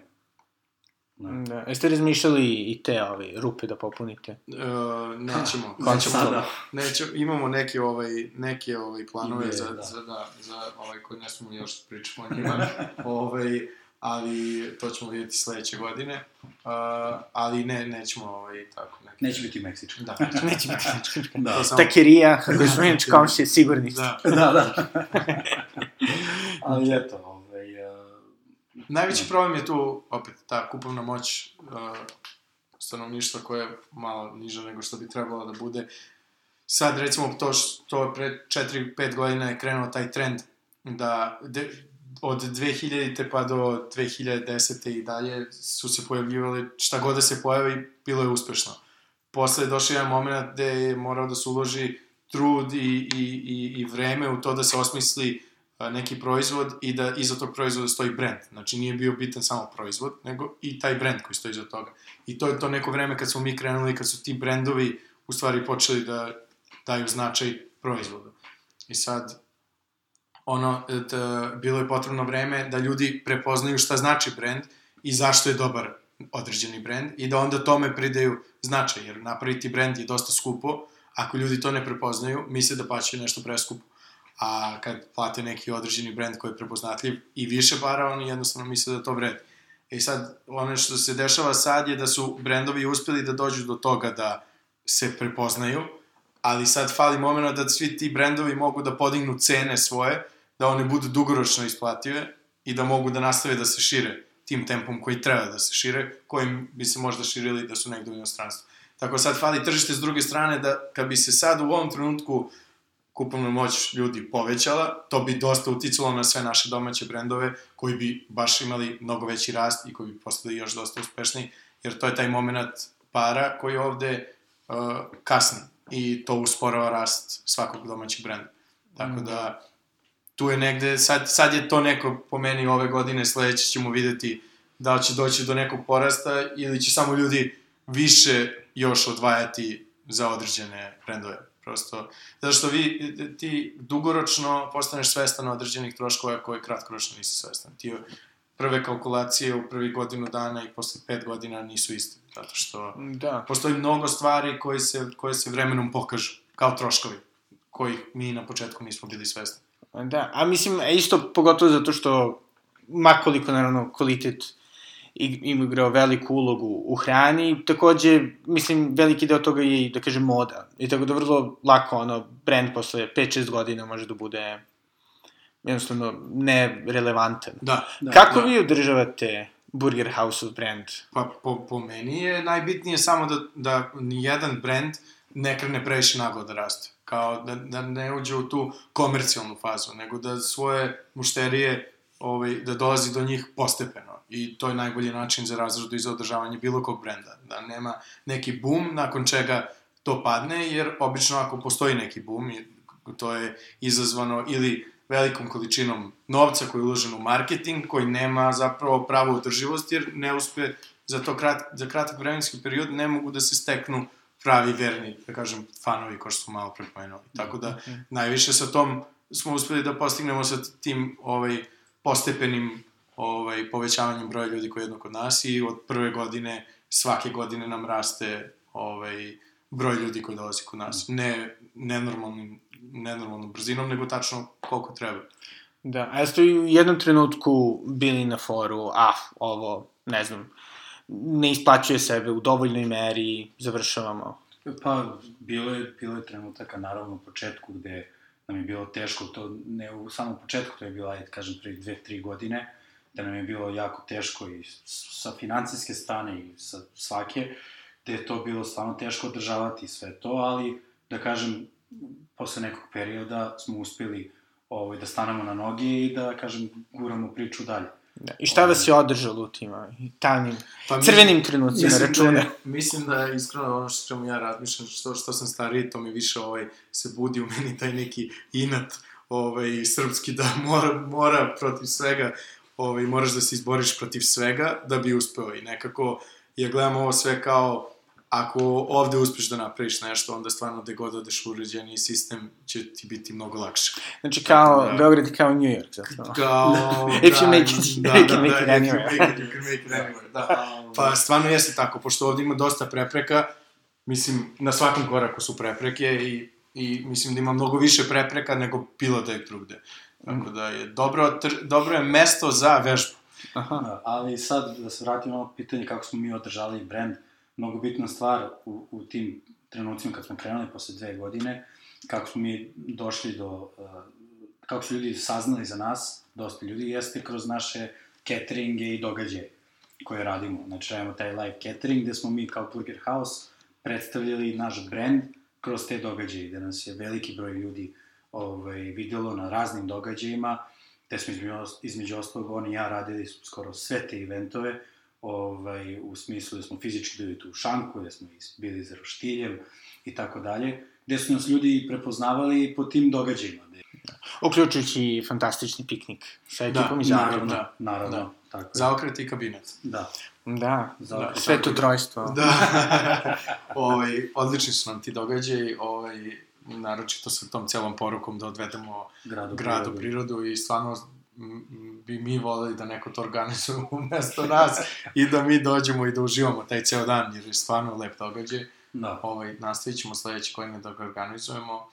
[SPEAKER 4] Da.
[SPEAKER 2] Da. Jeste razmišljali i te ove, rupe da popunite?
[SPEAKER 3] Uh, nećemo,
[SPEAKER 2] Ha,
[SPEAKER 3] nećemo
[SPEAKER 4] sada.
[SPEAKER 3] to. Neće, imamo neke ovaj neke ovaj planove
[SPEAKER 4] Ideje,
[SPEAKER 3] za,
[SPEAKER 4] da.
[SPEAKER 3] za da za ovaj koji ne smemo još da pričamo o njima. ovaj ali to ćemo vidjeti sledeće godine. Uh, ali ne nećemo ovaj tako neke.
[SPEAKER 4] Neće biti meksička.
[SPEAKER 3] Da.
[SPEAKER 2] Neće biti
[SPEAKER 4] Da.
[SPEAKER 3] To samo-
[SPEAKER 2] Takerija, koji smo inače komšije, sigurni.
[SPEAKER 3] Da.
[SPEAKER 4] da, da. ali eto,
[SPEAKER 3] Najveći problem je tu opet ta kupovna moć uh, stanovništva koja je malo niža nego što bi trebalo da bude. Sad recimo to što pre 4-5 godina je krenuo taj trend da de, od 2000. pa do 2010. i dalje su se pojavljivali, šta god da se pojavi, bilo je uspešno. Posle je došao jedan moment gde je morao da se uloži trud i, i, i, i vreme u to da se osmisli neki proizvod i da iza tog proizvoda stoji brand. Znači nije bio bitan samo proizvod, nego i taj brand koji stoji iza toga. I to je to neko vreme kad smo mi krenuli, kad su ti brendovi u stvari počeli da daju značaj proizvodu. I sad, ono, da, bilo je potrebno vreme da ljudi prepoznaju šta znači brend i zašto je dobar određeni brend i da onda tome pridaju značaj, jer napraviti brend je dosta skupo, ako ljudi to ne prepoznaju, misle da plaćaju nešto preskupo. A kad plate neki određeni brend koji je prepoznatljiv i više para, oni jednostavno misle da to vredi. I sad, ono što se dešava sad je da su brendovi uspeli da dođu do toga da se prepoznaju, ali sad fali moment da svi ti brendovi mogu da podignu cene svoje, da one budu dugoročno isplative i da mogu da nastave da se šire tim tempom koji treba da se šire, kojim bi se možda širili da su negde u inostranstvu. Tako sad fali tržište s druge strane da kad bi se sad u ovom trenutku kupovna moć ljudi povećala, to bi dosta uticalo na sve naše domaće brendove koji bi baš imali mnogo veći rast i koji bi postali još dosta uspešni, jer to je taj moment para koji ovde uh, kasni i to usporava rast svakog domaćeg brenda. Tako da tu je negde, sad, sad je to neko po meni ove godine, sledeće ćemo videti da li će doći do nekog porasta ili će samo ljudi više još odvajati za određene brendove. Prosto, zato što vi, ti dugoročno postaneš svestan određenih troškova koje kratkoročno nisi svestan. Ti prve kalkulacije u prvi godinu dana i posle pet godina nisu iste. Zato što
[SPEAKER 2] Da.
[SPEAKER 3] postoji mnogo stvari koje se, koje se vremenom pokažu kao troškovi, kojih mi na početku nismo bili svesni.
[SPEAKER 2] Da, a mislim, e, isto pogotovo zato što, makoliko naravno kvalitet igrao veliku ulogu u hrani, takođe, mislim, veliki deo toga je i, da kažem, moda. I tako da vrlo lako, ono, brand posle 5-6 godina može da bude jednostavno nerelevantan.
[SPEAKER 3] Da.
[SPEAKER 4] Da,
[SPEAKER 2] Kako
[SPEAKER 3] da.
[SPEAKER 2] vi održavate Burger House brand?
[SPEAKER 3] Pa po, po meni je najbitnije samo da, da nijedan brend ne krene previše naglo da raste. Kao da, da ne uđe u tu komercijalnu fazu, nego da svoje mušterije, ovaj, da dolazi do njih postepeno. I to je najbolji način za razradu i za održavanje bilo kog brenda. Da nema neki boom nakon čega to padne, jer obično ako postoji neki boom, to je izazvano ili velikom količinom novca koji je uložen u marketing, koji nema zapravo pravu održivost, jer ne uspe za to krat, za kratak vremenski period ne mogu da se steknu pravi verni, da kažem, fanovi, ko što smo malo prepomenuli. Tako da, najviše sa tom smo uspeli da postignemo sa tim ovaj, postepenim ovaj, povećavanjem broja ljudi koji je jedno kod nas i od prve godine, svake godine nam raste ovaj, broj ljudi koji dolazi kod nas. Ne nenormalnim, nenormalnom brzinom, nego tačno koliko treba.
[SPEAKER 2] Da, a jeste u jednom trenutku bili na foru, ah, ovo, ne znam, ne isplaćuje sebe u dovoljnoj meri, završavamo.
[SPEAKER 4] Pa, bilo je, bilo je trenutaka, naravno, u početku gde nam je bilo teško, to ne u samom početku, to je bilo, ajde, kažem, pre dve, tri godine, da nam je bilo jako teško i sa financijske strane i sa svake, gde je to bilo stvarno teško održavati sve to, ali, da kažem, posle nekog perioda smo uspeli ovaj, da stanemo na noge i da, kažem, guramo priču dalje.
[SPEAKER 2] Da. I šta vas je održalo u tim ovaj, tamnim,
[SPEAKER 3] Pa
[SPEAKER 2] crvenim trenucima,
[SPEAKER 3] Mislim da,
[SPEAKER 2] račune?
[SPEAKER 3] je, mislim da je iskreno ono što čemu ja razmišljam, što, što sam stariji, to mi više ovaj, se budi u meni taj neki inat ovaj, srpski da mora, mora protiv svega, ovaj, moraš da se izboriš protiv svega da bi uspeo i nekako ja gledam ovo sve kao ako ovde uspeš da napraviš nešto, onda stvarno gde god odeš u uređeni sistem će ti biti mnogo lakše.
[SPEAKER 2] Znači kao,
[SPEAKER 3] Da.
[SPEAKER 2] Beograd je kao New York, zapravo.
[SPEAKER 3] Kao,
[SPEAKER 2] If you make it-
[SPEAKER 3] da,
[SPEAKER 2] you
[SPEAKER 3] da,
[SPEAKER 2] make
[SPEAKER 3] da,
[SPEAKER 2] it
[SPEAKER 3] if you
[SPEAKER 2] anywhere.
[SPEAKER 3] make it, you can make it anywhere, da. Pa stvarno jeste tako, pošto ovde ima dosta prepreka, mislim, na svakom koraku su prepreke i, i mislim da ima mnogo više prepreka nego bilo da je drugde. Tako da je dobro, tr, dobro je mesto za vežbu.
[SPEAKER 2] Aha.
[SPEAKER 4] Da, ali sad, da se vratimo na ovo pitanje kako smo mi održali brand, mnogo bitna stvar u, u tim trenucima kad smo krenuli posle dve godine, kako smo mi došli do, uh, kako su ljudi saznali za nas, dosta ljudi, jeste kroz naše cateringe i događaje koje radimo. Znači, radimo taj live catering gde smo mi kao Burger House predstavljali naš brand kroz te događaje, gde nas je veliki broj ljudi ovaj, videlo na raznim događajima, gde smo između, između ostalog oni i ja radili skoro sve te eventove, ovaj, u smislu da smo fizički bili tu u šanku, da smo bili za roštiljem i tako dalje, gde su nas ljudi prepoznavali po tim događajima. Gde,
[SPEAKER 2] Uključujući i fantastični piknik sa
[SPEAKER 3] Da,
[SPEAKER 2] ekipom iz
[SPEAKER 3] naravno.
[SPEAKER 2] Zagreba.
[SPEAKER 4] naravno, naravno,
[SPEAKER 3] Da.
[SPEAKER 4] tako je.
[SPEAKER 3] Zaokret i kabinet.
[SPEAKER 4] Da.
[SPEAKER 2] Da,
[SPEAKER 4] Za-
[SPEAKER 2] da,
[SPEAKER 3] tako da.
[SPEAKER 2] trojstvo.
[SPEAKER 3] Da, ovaj, odlični su nam ti događaji, ovaj, naročito sa tom celom porukom da odvedemo
[SPEAKER 4] Gradu,
[SPEAKER 3] gradu, prirodu i stvarno bi mi voleli da neko to organizuje umesto nas i da mi dođemo i da uživamo taj ceo dan, jer je stvarno lep događaj.
[SPEAKER 4] Da.
[SPEAKER 3] Ovaj, nastavit ćemo sledeće godine da ga organizujemo,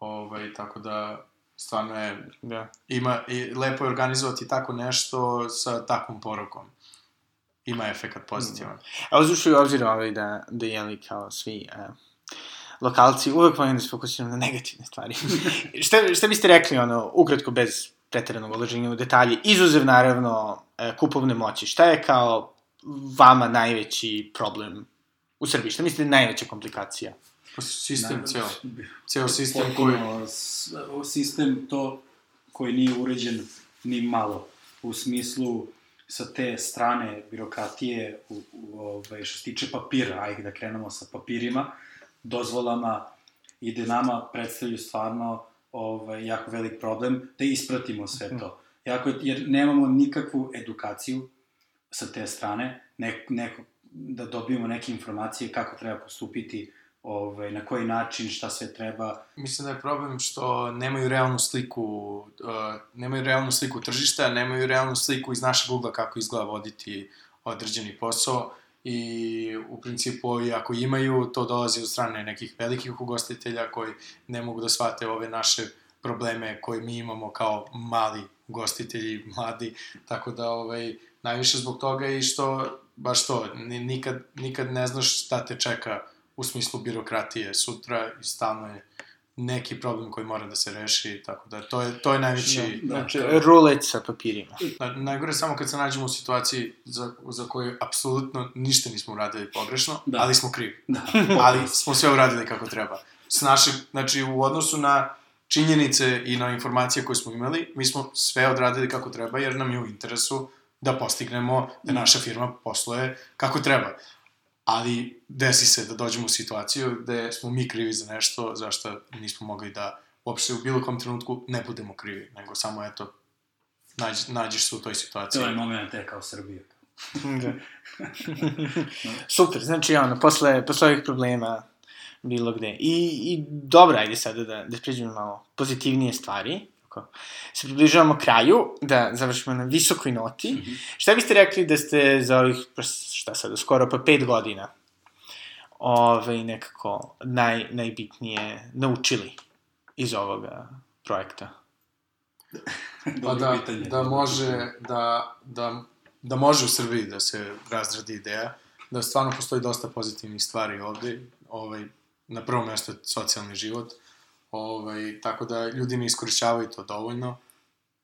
[SPEAKER 3] ovaj, tako da stvarno je,
[SPEAKER 2] Da.
[SPEAKER 3] ima, i lepo je organizovati tako nešto sa takvom porukom. Ima efekat pozitivan.
[SPEAKER 2] A uzvišu u obzir ovaj da, da je li kao svi uh, lokalci uvek volim da se fokusiramo na negativne stvari. šta, šta biste rekli, ono, ukratko, bez preteranog ulaženja u detalje, izuzev, naravno, e, kupovne moći, šta je kao vama najveći problem u Srbiji? Šta mislite da je najveća komplikacija?
[SPEAKER 3] Pa Sistem ceo. Ceo sistem koji...
[SPEAKER 4] Sistem to koji nije uređen ni malo. U smislu, sa te strane birokratije, u, u, ovaj, što se tiče papira, ajde da krenemo sa papirima, dozvolama, i da nama predstavljaju stvarno ovaj, jako velik problem da ispratimo sve to. Jako, je- jer nemamo nikakvu edukaciju sa te strane, ne, neko, da dobijemo neke informacije kako treba postupiti, ovaj, na koji način, šta sve treba.
[SPEAKER 3] Mislim da je problem što nemaju realnu sliku, uh, nemaju realnu sliku tržišta, nemaju realnu sliku iz našeg ugla kako izgleda voditi određeni posao i u principu i ako imaju, to dolazi od strane nekih velikih ugostitelja koji ne mogu da shvate ove naše probleme koje mi imamo kao mali ugostitelji, mladi, tako da ovaj, najviše zbog toga i što, baš to, ni- nikad, nikad ne znaš šta te čeka u smislu birokratije sutra i stalno je neki problem koji mora da se reši, tako da to je, to je najveći...
[SPEAKER 4] Da,
[SPEAKER 2] Znači,
[SPEAKER 3] to-
[SPEAKER 2] rulet sa papirima.
[SPEAKER 3] Na, najgore je samo kad se nađemo u situaciji za, za koju apsolutno ništa nismo uradili pogrešno,
[SPEAKER 4] Da.
[SPEAKER 3] ali smo krivi.
[SPEAKER 4] Da,
[SPEAKER 3] Ali smo sve uradili kako treba. S našeg, znači u odnosu na činjenice i na informacije koje smo imali, mi smo sve odradili kako treba jer nam je u interesu da postignemo da naša firma posluje kako treba. Ali desi se da dođemo u situaciju gde smo mi krivi za nešto za što nismo mogli da uopšte u bilo kom trenutku ne budemo krivi, nego samo eto nađ, nađeš se u toj situaciji.
[SPEAKER 4] to je moment je kao Srbija.
[SPEAKER 2] Da. Super, znači ono, posle, posle ovih problema bilo gde. I, i dobro, ajde sada da, da pređemo malo pozitivnije stvari. Ako se približavamo kraju, da završimo na visokoj noti. Mm -hmm. Šta biste rekli da ste za ovih, pa šta sada, skoro pa pet godina ove, nekako naj, najbitnije naučili iz ovoga projekta?
[SPEAKER 3] pa da, pitanje, da može, da, da, da može u Srbiji da se razradi ideja, da stvarno postoji dosta pozitivnih stvari ovde, ovaj, na prvom mesto socijalni život, ovaj, tako da ljudi ne iskorišćavaju to dovoljno,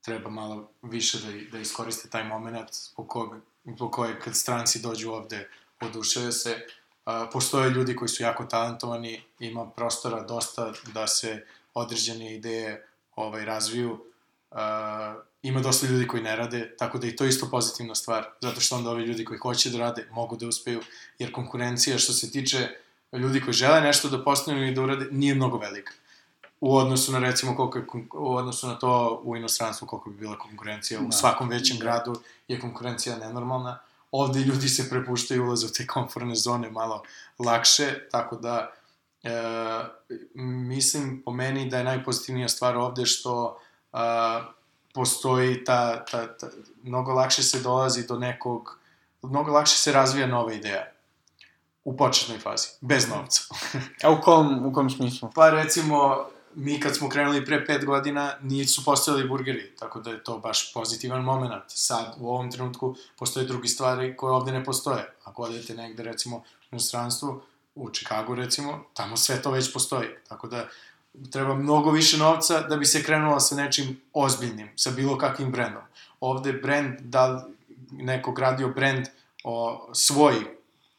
[SPEAKER 3] treba malo više da, da iskoriste taj moment po kojeg, po kojeg kad stranci dođu ovde oduševe se, a, postoje ljudi koji su jako talentovani, ima prostora dosta da se određene ideje ovaj, razviju, a, ima dosta ljudi koji ne rade, tako da i to je isto pozitivna stvar, zato što onda ovi ljudi koji hoće da rade mogu da uspeju, jer konkurencija što se tiče ljudi koji žele nešto da postanu i da urade nije mnogo velika. U odnosu na recimo koliko je, u odnosu na to u inostranstvu koliko bi bila konkurencija, da. u svakom većem gradu je konkurencija nenormalna. Ovde ljudi se prepuštaju ulaze u te konforne zone malo lakše, tako da e, mislim po meni da je najpozitivnija stvar ovde što e, postoji ta, ta, ta, mnogo lakše se dolazi do nekog, mnogo lakše se razvija nova ideja u početnoj fazi, bez novca.
[SPEAKER 2] A u kom, u kom smislu?
[SPEAKER 3] Pa recimo, mi kad smo krenuli pre pet godina, nisu postojali burgeri, tako da je to baš pozitivan moment. Sad, u ovom trenutku, postoje drugi stvari koje ovde ne postoje. Ako odete negde, recimo, u inostranstvu, u Čikagu, recimo, tamo sve to već postoji. Tako da, treba mnogo više novca da bi se krenula sa nečim ozbiljnim, sa bilo kakvim brendom. Ovde brend, da neko gradio brend o svoj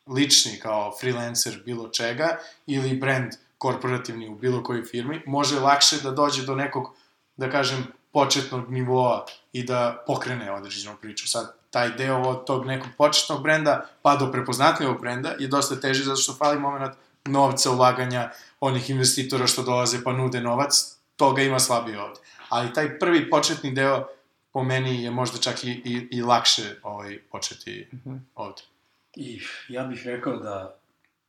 [SPEAKER 3] lični kao freelancer bilo čega ili brand korporativni u bilo kojoj firmi, može lakše da dođe do nekog, da kažem, početnog nivoa i da pokrene određenu priču. Sad, taj deo od tog nekog početnog brenda pa do prepoznatljivog brenda je dosta teži zato što fali moment novca, ulaganja, onih investitora što dolaze pa nude novac, toga ima slabije ovde. Ali taj prvi početni deo po meni je možda čak i, i, i lakše ovaj, početi mm -hmm. ovde.
[SPEAKER 4] I ja bih rekao da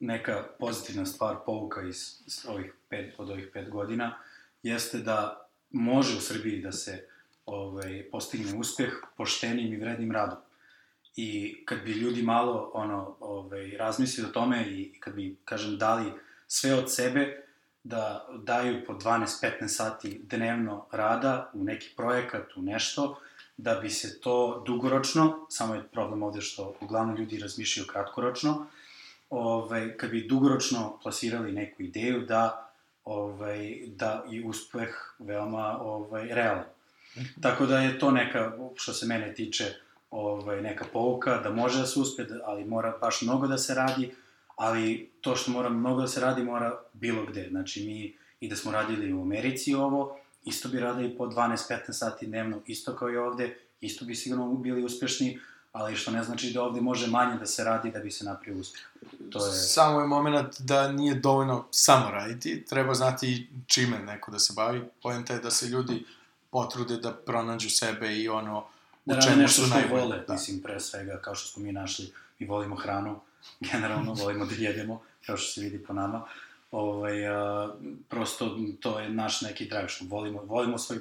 [SPEAKER 4] neka pozitivna stvar povuka iz, iz ovih pet, od ovih pet godina jeste da može u Srbiji da se ovaj, postigne uspeh poštenim i vrednim radom. I kad bi ljudi malo ono, ovaj, razmislili o tome i kad bi, kažem, dali sve od sebe, da daju po 12-15 sati dnevno rada u neki projekat, u nešto, da bi se to dugoročno, samo je problem ovde što uglavnom ljudi razmišljaju kratkoročno, ovaj, kad bi dugoročno plasirali neku ideju da ovaj, da i uspeh veoma ovaj, realan. Tako da je to neka, što se mene tiče, ovaj, neka pouka, da može da se uspe, ali mora baš mnogo da se radi, ali to što mora mnogo da se radi mora bilo gde. Znači mi i da smo radili u Americi ovo, isto bi radili po 12-15 sati dnevno, isto kao i ovde, isto bi sigurno bili uspešni, ali što ne znači da ovde može manje da se radi da bi se napravio uspeh.
[SPEAKER 3] To je... Samo je moment da nije dovoljno samo raditi, treba znati čime neko da se bavi. Poenta je da se ljudi potrude da pronađu sebe i ono
[SPEAKER 4] u da čemu su najbolji. vole, da. mislim, pre svega, kao što smo mi našli, mi volimo hranu, generalno volimo da jedemo, kao što se vidi po nama. Ovaj, a, prosto to je naš neki drive, što volimo, volimo svoj,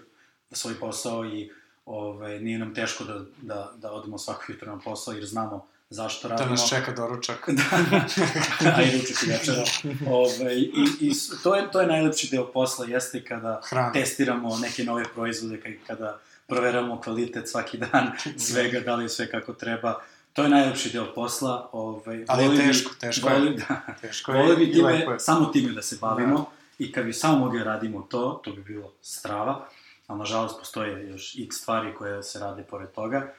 [SPEAKER 4] svoj posao i ovaj, nije nam teško da, da, da odemo svako jutro na posao jer znamo zašto radimo.
[SPEAKER 3] Da nas čeka doručak.
[SPEAKER 4] da, a i ručak i večera. Ove, ovaj, i, i to, je, to je najlepši deo posla, jeste kada Hrana. testiramo neke nove proizvode, kada proveramo kvalitet svaki dan svega, da li je sve kako treba. To je najlepši deo posla. Ovaj,
[SPEAKER 3] Ali je teško, teško
[SPEAKER 4] voli, je. Da, teško je. Voli bi time, je. samo time da se bavimo. Da. I kad bi samo mogli da radimo to, to bi bilo strava ali nažalost postoje još x stvari koje se rade pored toga.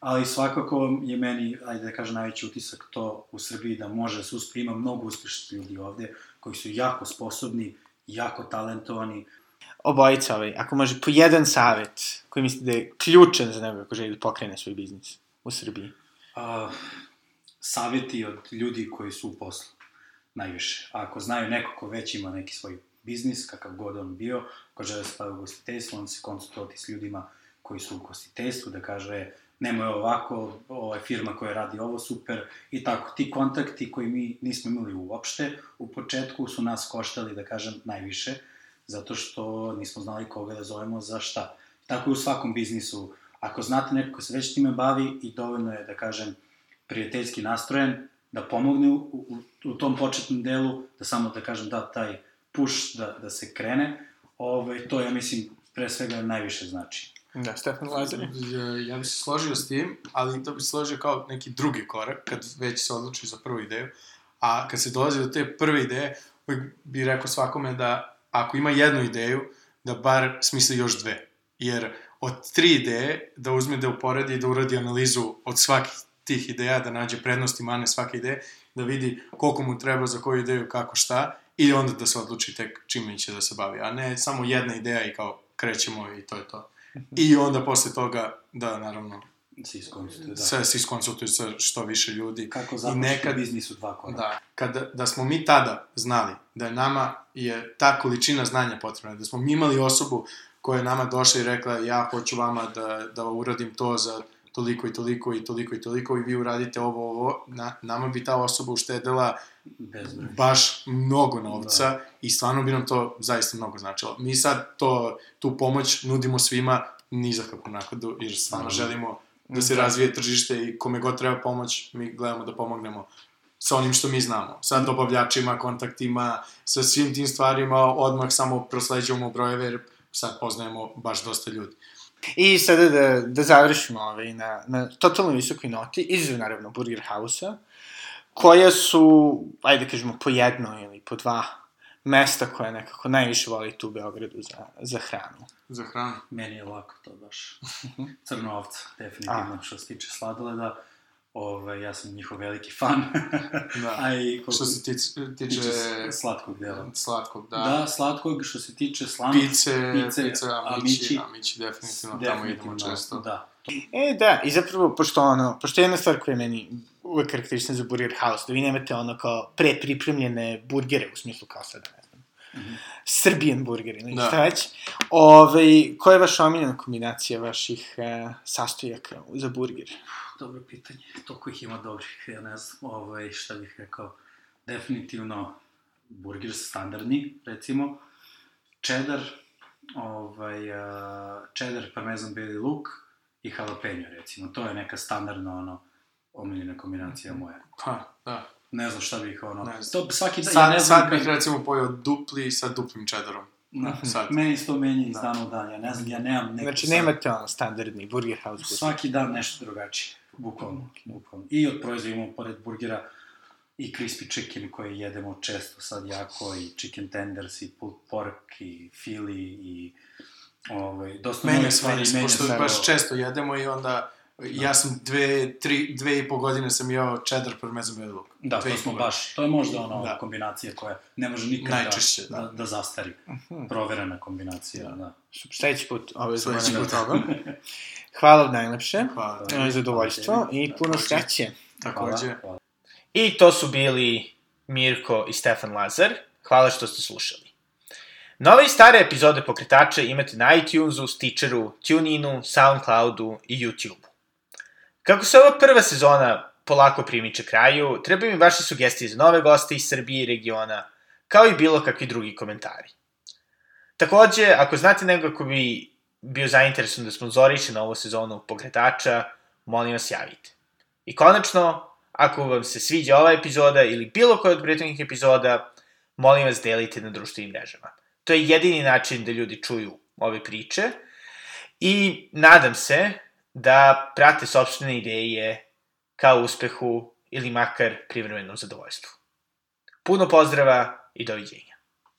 [SPEAKER 4] Ali svakako je meni, ajde da kažem, najveći utisak to u Srbiji da može da se uspe, ima mnogo uspešnih ljudi ovde koji su jako sposobni, jako talentovani.
[SPEAKER 2] Obojica, ovaj, ako može po jedan savet koji mislite da je ključan za nekoga ko želi da pokrene svoj biznis u Srbiji?
[SPEAKER 4] Uh, saveti od ljudi koji su u poslu, najviše. Ako znaju neko ko već ima neki svoj biznis, kakav god on bio, ko žele se u gostiteljstvo, on se konsultovati s ljudima koji su u gostiteljstvu, da kaže, nemoj ovako, ovo je firma koja radi ovo super i tako. Ti kontakti koji mi nismo imali uopšte, u početku su nas koštali, da kažem, najviše, zato što nismo znali koga da zovemo za šta. Tako je u svakom biznisu. Ako znate neko ko se već time bavi i dovoljno je, da kažem, prijateljski nastrojen, da pomogne u, u, u tom početnom delu, da samo, da kažem, da taj push da, da se krene, ovaj, to ja mislim pre svega najviše znači.
[SPEAKER 1] Da, Stefan Lazari.
[SPEAKER 3] Ja, ja bih se složio s tim, ali to bih se složio kao neki drugi korak, kad već se odlučiš za prvu ideju. A kad se dolazi do te prve ideje, uvijek bih rekao svakome da ako ima jednu ideju, da bar smisli još dve. Jer od tri ideje, da uzme da uporedi i da uradi analizu od svakih tih ideja, da nađe prednosti mane svake ideje, da vidi koliko mu treba za koju ideju, kako šta, i onda da se odluči tek čime će da se bavi, a ne samo jedna ideja i kao krećemo i to je to. I onda posle toga, da, naravno,
[SPEAKER 4] Se iskonsultuju, da.
[SPEAKER 3] sve se iskonsultuju sa što više ljudi.
[SPEAKER 4] Kako
[SPEAKER 3] I
[SPEAKER 4] započeti
[SPEAKER 3] nekad,
[SPEAKER 4] biznis u dva koraka.
[SPEAKER 3] da, kada, da smo mi tada znali da je nama je ta količina znanja potrebna, da smo mi imali osobu koja je nama došla i rekla ja hoću vama da, da uradim to za toliko i toliko i toliko i toliko i vi uradite ovo, ovo, na, nama bi ta osoba uštedela
[SPEAKER 4] Bezbroj.
[SPEAKER 3] baš mnogo novca da. i stvarno bi nam to zaista mnogo značilo. Mi sad to, tu pomoć nudimo svima ni za kakvu naknadu, jer stvarno
[SPEAKER 4] Da.
[SPEAKER 3] želimo da se razvije tržište i kome god treba pomoć, mi gledamo da pomognemo sa onim što mi znamo. Sa dobavljačima, kontaktima, sa svim tim stvarima, odmah samo prosleđujemo brojeve, jer sad poznajemo baš dosta ljudi.
[SPEAKER 1] I sada da, da završimo ovaj, na, na totalno visokoj noti, izuzev naravno Burger House-a, koja su, ajde da kažemo, po jedno ili po dva mesta koje nekako najviše volite u Beogradu za, za hranu.
[SPEAKER 3] Za hranu.
[SPEAKER 4] Meni je lako to baš. Crna ovca, definitivno, što se tiče sladoleda. Ove, ja sam njihov veliki fan.
[SPEAKER 3] Da.
[SPEAKER 4] A i koliko
[SPEAKER 3] Što se tiče, tiče
[SPEAKER 4] tiče slatkog dela.
[SPEAKER 3] slatkog, da.
[SPEAKER 4] Da, slatkog, što se tiče slanog.
[SPEAKER 3] Pice,
[SPEAKER 4] pice,
[SPEAKER 3] pice, amići, amići, definitivno, tamo idemo često.
[SPEAKER 4] Da.
[SPEAKER 1] E, da, i zapravo, pošto ono, pošto jedna stvar koja je meni uvek karakterična za Burger House, da vi nemate ono kao pre-pripremljene burgere, u smislu kao sada, ne znam,
[SPEAKER 4] Mhm.
[SPEAKER 1] Serbian burger ili
[SPEAKER 3] Da.
[SPEAKER 1] šta već. Ove, koja je vaša omiljena kombinacija vaših e, sastojaka za burger?
[SPEAKER 4] Dobro pitanje. Toliko ih ima dobrih, ja ne znam, ovaj, šta bih rekao. Definitivno burger standardni, recimo. Cheddar, ovaj, uh, cheddar, parmezan, beli luk i jalapeno, recimo. To je neka standardna, ono, omiljena kombinacija moja.
[SPEAKER 3] Pa, da.
[SPEAKER 4] Ne znam šta bih, ono...
[SPEAKER 3] Ne znam.
[SPEAKER 4] To svaki dan,
[SPEAKER 3] Sad,
[SPEAKER 4] ja ne znam...
[SPEAKER 3] sad bih
[SPEAKER 4] kad-
[SPEAKER 3] recimo pojao dupli sa duplim čedarom.
[SPEAKER 4] Da,
[SPEAKER 3] sad.
[SPEAKER 4] Meni se to menja iz
[SPEAKER 3] Da.
[SPEAKER 4] dana u dan, ja ne znam, ja nemam neku...
[SPEAKER 1] Znači,
[SPEAKER 4] sad-
[SPEAKER 1] nemate ono standardni Burger House burger.
[SPEAKER 4] Svaki dan nešto drugačije, bukvalno, bukvalno. I od proizvoda imamo, pored burgera, i crispy chicken koji jedemo često sad jako, i chicken tenders, i pulled pork, i fili, i ovaj, dosta
[SPEAKER 3] Menja
[SPEAKER 4] novih
[SPEAKER 3] se, menja pošto baš često jedemo i onda ja sam dve, tri, dve i po godine sam jeo cheddar parmezan beli luk.
[SPEAKER 4] Da,
[SPEAKER 3] Dve
[SPEAKER 4] to smo baš, to je možda ono
[SPEAKER 3] Da.
[SPEAKER 4] kombinacija koja ne može nikad
[SPEAKER 3] Najčešće,
[SPEAKER 4] da,
[SPEAKER 3] da.
[SPEAKER 4] da, da zastari. Proverena kombinacija, da. da.
[SPEAKER 1] Sledeći put ove
[SPEAKER 3] Sledeći
[SPEAKER 1] zaboravim
[SPEAKER 3] put.
[SPEAKER 1] toga. Hvala najlepše.
[SPEAKER 3] Hvala.
[SPEAKER 1] E, Zadovoljstvo i puno
[SPEAKER 3] Takođe.
[SPEAKER 1] sreće.
[SPEAKER 3] Takođe.
[SPEAKER 4] Hvala, hvala.
[SPEAKER 2] I to su bili Mirko i Stefan Lazar. Hvala što ste slušali. Nove i stare epizode Pokretača imate na iTunesu, Stitcheru, TuneInu, Soundcloudu i YouTubeu. Kako se ova prva sezona polako primiče kraju, trebaju mi vaše sugestije za nove goste iz Srbije i regiona, kao i bilo kakvi drugi komentari. Takođe, ako znate nekoga ko bi bio zainteresovan da sponzoriše novu sezonu Pokretača, molim vas javite. I konačno, ako vam se sviđa ova epizoda ili bilo koja od prethodnih epizoda, molim vas delite na društvenim mrežama. To je jedini način da ljudi čuju ove priče i nadam se da prate sobstvene ideje kao uspehu ili makar privremenom zadovoljstvu. Puno pozdrava i doviđenja.